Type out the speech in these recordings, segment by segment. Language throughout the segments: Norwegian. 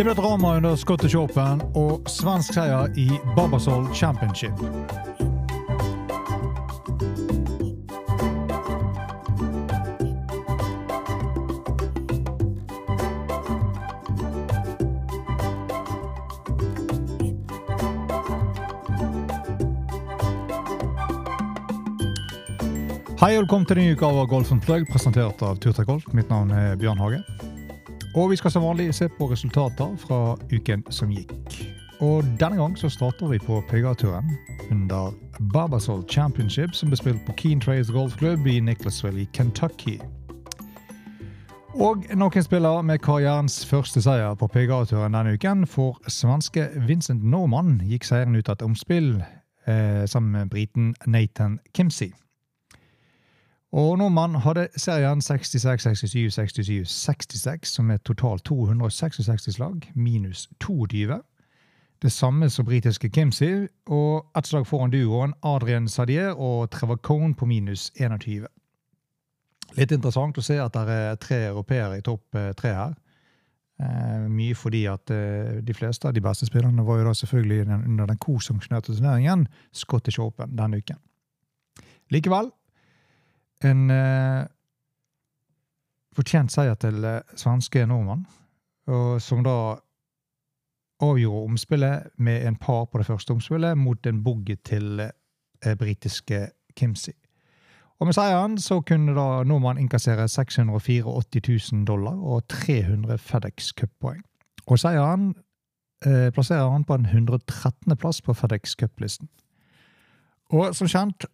Det ble drama under Scottish Open og svensk seier i Barbasol Championship. Hei og velkommen til en ny uke av Golf Plug, presentert av Turtreck Golf. Mitt navn er Bjørn Hage. Og vi skal som vanlig se på resultater fra uken som gikk. Og denne gang så starter vi på PGA-turen under Barbasol Championship, som ble spilt på Keen Trails Golfklubb i Nicholasville i Kentucky. Og noen spiller med karrierens første seier på PGA-turen denne uken, for svenske Vincent Norman gikk seieren ut av et omspill eh, sammen med briten Nathan Kimsey. Og Nordmann hadde serien 66, 67, 67, 66, som er totalt 266 slag, minus 22. Det samme som britiske Kimsey, og ett slag foran duoen Adrian Sadier og Trevor Cohn på minus 21. Litt interessant å se at det er tre europeere i topp eh, tre her. Eh, mye fordi at eh, de fleste av de beste spillerne var jo da selvfølgelig under den co-sanksjonerte turneringen Scottish Open denne uken. Likevel en eh, fortjent seier til eh, svenske nordmann, som da avgjorde omspillet med en par på det første omspillet mot en boogie til eh, britiske Kimsey. Og med seieren så kunne da nordmann innkassere 684 000 dollar og 300 FedEx Cup-poeng. Og seieren eh, plasserer han på en 113. plass på FedEx Cup-listen. Og som kjent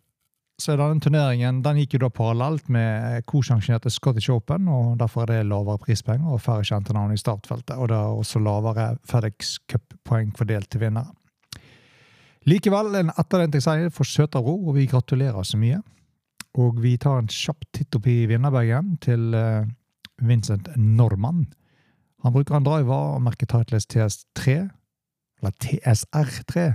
så er denne turneringen den gikk jo da parallelt med co-sanksjonerte Scottish Open, og derfor er det lavere prispenger og færre kjente navn i startfeltet. Og det er også lavere FedEx Cup-poeng fordelt til vinnere. Likevel en etterlengtet seier for Søterbro, og vi gratulerer så mye. Og vi tar en kjapp titt opp i vinnerbagen til uh, Vincent Norman. Han bruker en driver og merker Titles TS3, eller TSR3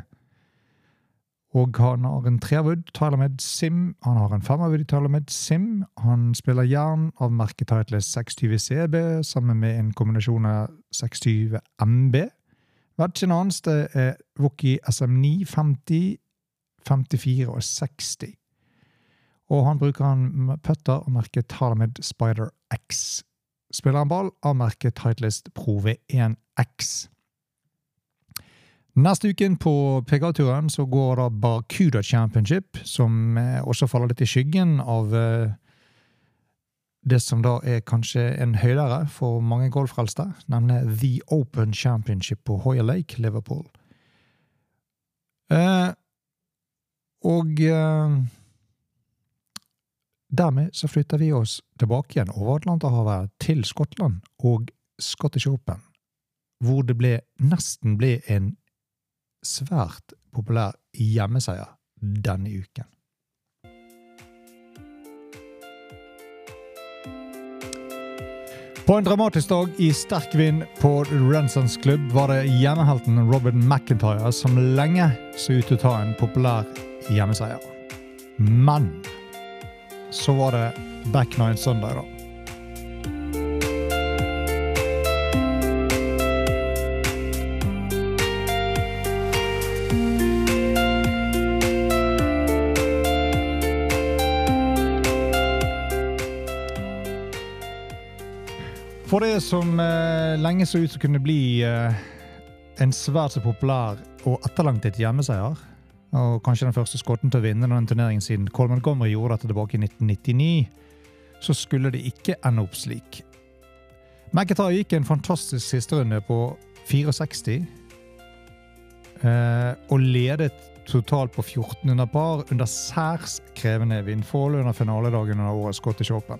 og han har en trewood TilerMed Sim, han har en femmerwood TilerMed Sim. Han spiller jern av merket Titles 620 CB sammen med en kombinasjon av 620 MB. Wedgen hans det er Wookie SM9 50, 54 og 60. Og han bruker en putter av merket TilerMed Spider X. Spiller en ball av merket Titleist Pro V1X. Neste uken på PGA-turen så går da Barcuda Championship, som eh, også faller litt i skyggen av eh, det som da er kanskje en høydere for mange golffrelste, nemlig The Open Championship på Hoya Lake, Liverpool. Eh, og eh, dermed så flytter vi oss tilbake igjen over Atlanterhavet til Skottland og Scottish Open, hvor det ble, nesten ble en svært populær hjemmeseier denne uken. På en dramatisk dag i sterk vind på Renaissance Club var det hjemmehelten Robin McIntyre som lenge så ut til å ta en populær hjemmeseier. Men så var det back nine Sunday, da. For det som eh, lenge så ut som kunne bli eh, en svært så populær og etterlengtet hjemmeseier, og kanskje den første skotten til å vinne den turneringen siden Coleman Gomery gjorde dette tilbake i 1999, så skulle det ikke ende opp slik. McIntyre gikk en fantastisk sisterunde på 64, eh, og ledet totalt på 1400 par under særs krevende vindforhold under finaledagen under årets Scottish Open.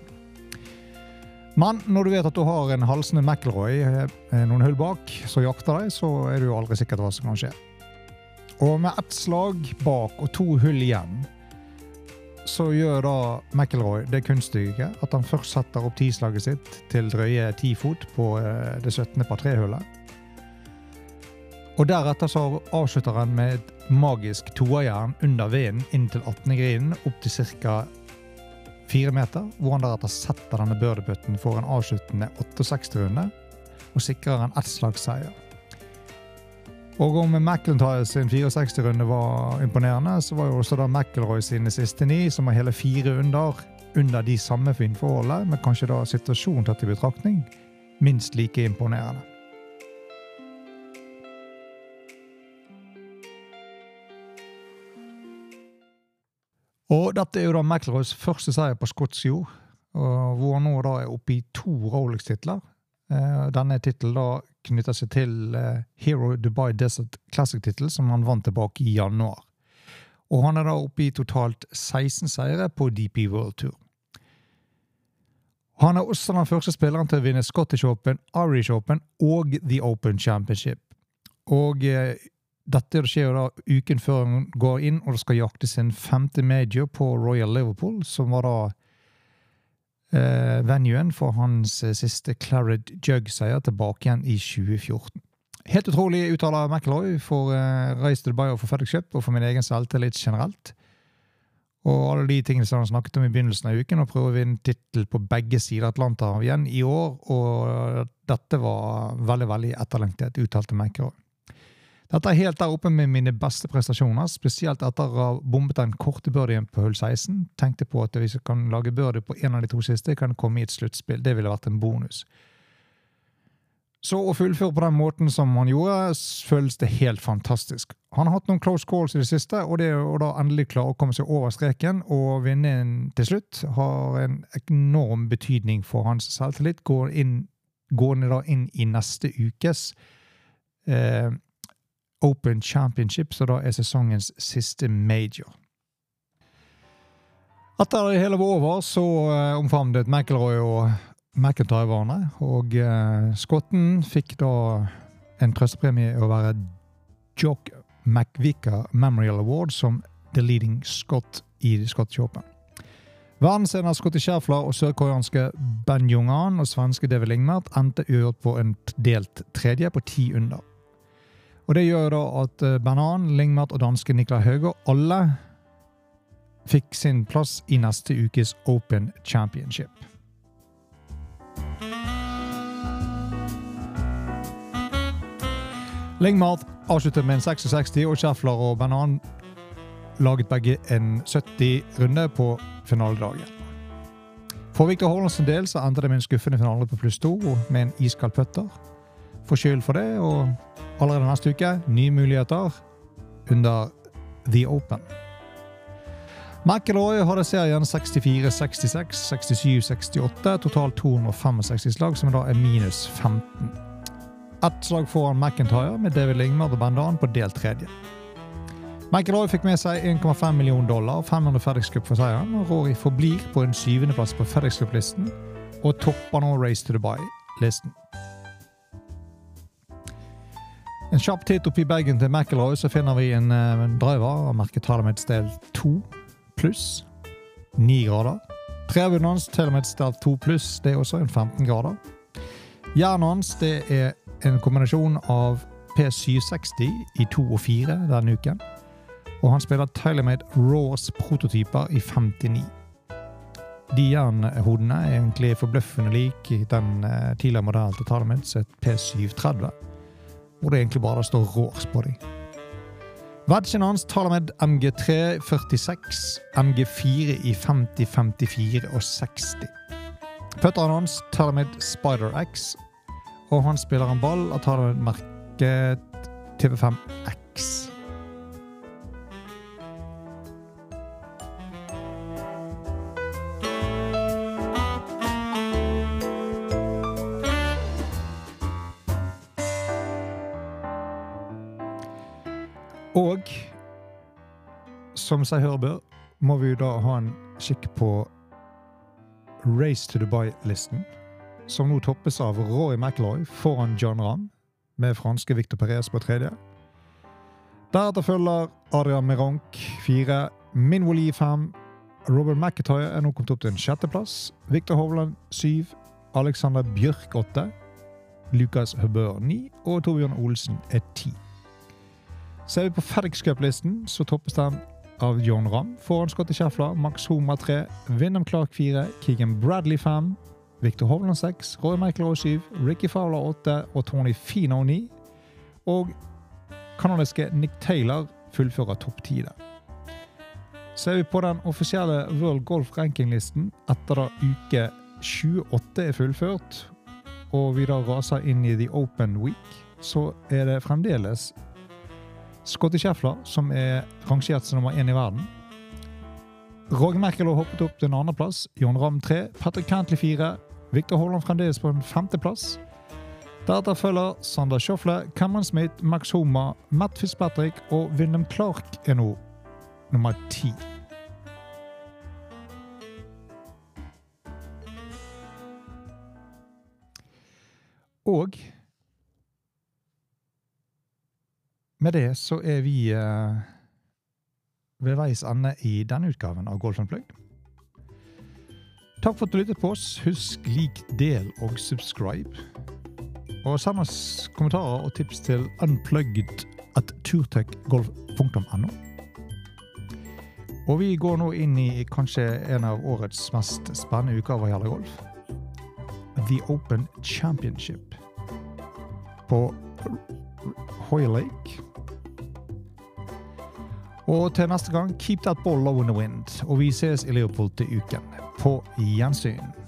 Men når du vet at du har en halsende McIlroy eh, noen hull bak som jakter deg, så er du jo aldri sikker hva som kan skje. Og med ett slag bak og to hull igjen, så gjør da McIlroy det kunststykket at han først setter opp tislaget sitt til drøye ti fot på eh, det 17. par tre-hullet. Og deretter så avslutter han med et magisk toerjern under vinden inn til 18. grinen, opp til ca fire meter, hvor han deretter setter denne birdieputten for en avsluttende 68-runde. og sikrer en ettslagsseier. Og om McIntyre sin 64-runde var imponerende, så var jo også da McIlroy sine siste ni, som var hele fire under, under de samme finforholdene, men kanskje da situasjonen tatt i betraktning, minst like imponerende. Og dette er jo da McIlroys første seier på skotsk jord, hvor han nå da er oppe i to Rolex-titler. Eh, denne tittelen knytter seg til eh, Hero Dubai Desert Classic-tittel, som han vant tilbake i januar. Og han er da oppe i totalt 16 seire på DP World Tour. Han er også den første spilleren til å vinne Scottish Open, Irish Open og The Open Championship. Og eh, dette skjer jo da uken før han går inn og skal jakte sin femte major på Royal Liverpool, som var da eh, venuen for hans eh, siste Claret Jug-seier tilbake igjen i 2014. Helt utrolig uttaler McIlroy for eh, Race to Dubai og for FedEx Cup og for min egen selvtillit generelt. Og alle de tingene som han snakket om i begynnelsen av uken, og prøve å vinne tittel på begge sider av Atlanterhavet igjen i år. Og dette var veldig veldig etterlengtet, uttalte McIlroy. Dette er helt der oppe med mine beste prestasjoner, spesielt etter å ha bombet den korte birdien på hull 16. Tenkte på at hvis jeg kan lage birdie på en av de to siste, kan jeg komme i et sluttspill. Det ville vært en bonus. Så å fullføre på den måten som han gjorde, føles det helt fantastisk. Han har hatt noen close calls i det siste, og det å da endelig klare å komme seg over streken og vinne en til slutt, har en enorm betydning for hans selvtillit. Går da inn i neste ukes eh, Open Championship, som da er sesongens siste major. Etter det hele var over, så uh, omfavnet McIlroy og McIntyre hverandre. Og uh, skotten fikk da en trøstepremie å være Jock McVicker Memorial Award som the leading Scott i Scottish Open. Verdensener Scotty Schäfler og sørkoreanske Ben Jong-an og svenske David Lingmert endte uavgjort på en delt tredje på ti under. Og Det gjør da at eh, Banan, Lingmat og danske Niklas Høge alle fikk sin plass i neste ukes Open Championship. Lingmat avsluttet med en 66, og Schäfler og Banan laget begge en 70-runde på finaledagen. For Viktor Hovlands del så endte det med en skuffende finale på pluss to med en iskald putter. Får skyld for det, og allerede neste uke nye muligheter under The Open. McIlroy hadde serien 64, 66, 67, 68, totalt 265 slag, som da er minus 15. Ett slag foran McIntyre med David Lingmar og Bandan på del tredje. McIlroy fikk med seg 1,5 millioner dollar og 500 FedEx Cup for seieren, og Rory forblir på en syvendeplass på FedEx Cup-listen og topper nå Race to Dubai-listen. En kjapp titt oppi i bagen til McIlroy, så finner vi en, eh, en driver av merket Talameds del 2 pluss 9 grader. Trevunden hans Talameds del 2 pluss, det er også en 15 grader. Jernet hans det er en kombinasjon av P760 i 2 og 4 denne uken. Og han spiller Tylermade Raws prototyper i 59. De jernhodene er egentlig forbløffende lik den eh, tidligere modellen til Tylermade, et P730 hvor det egentlig bare står Rårs på dem. Wedgen hans taler med MG3 46, MG4 i 50, 54 og 60. Føttene hans taler med Spider X, og han spiller en ball og tar med merket TV5X. Og som seg hør bør, må vi da ha en kikk på Race to Dubai-listen, som nå toppes av Roy McIlroy foran John Ramm, med franske Victor Perez på tredje. Deretter følger Adrian Meronk fire, Minwoli fem, Robert McIntyre er nå kommet opp til en sjetteplass, Victor Hovland syv, Alexander Bjørk åtte, Lukas Høbør ni og Torbjørn Olsen er ti. Ser vi på FedEx Cup-listen, så toppes den av John Ramm foran Scotty Schäfler, Max Homa 3, Wyndham Clark 4, Keegan Bradley 5, Victor Hovland 6, Roy Michael 7, Ricky Fowler 8 og Tony Fino 9. Og kanadiske Nick Taylor fullfører topp 10 der. Ser vi på den offisielle World Golf Ranking-listen etter da uke 28 er fullført, og vi da raser inn i The Open Week, så er det fremdeles Scotty Scheffler som er rangert som nummer én i verden. Roger Merkel har hoppet opp til en andreplass. John Ramm tre. Patrick Cantley fire. Victor Holland fremdeles på en femteplass. Deretter følger Sander Schofle, Cameron Smith, Max Homa, Matt Fitzpatrick og Wyndham Clark er nå nummer ti. Og med det så er vi eh, ved veis ende i denne utgaven av Golf Unplugged. Takk for at du lyttet på oss. Husk lik, del og subscribe. Og send oss kommentarer og tips til unplugged at turtechgolf.no. Og vi går nå inn i kanskje en av årets mest spennende uker hva gjelder golf. The Open Championship på Hoy Lake. Og til neste gang, keep that ball low in the wind. Og vi ses i Leopold til uken. På gjensyn.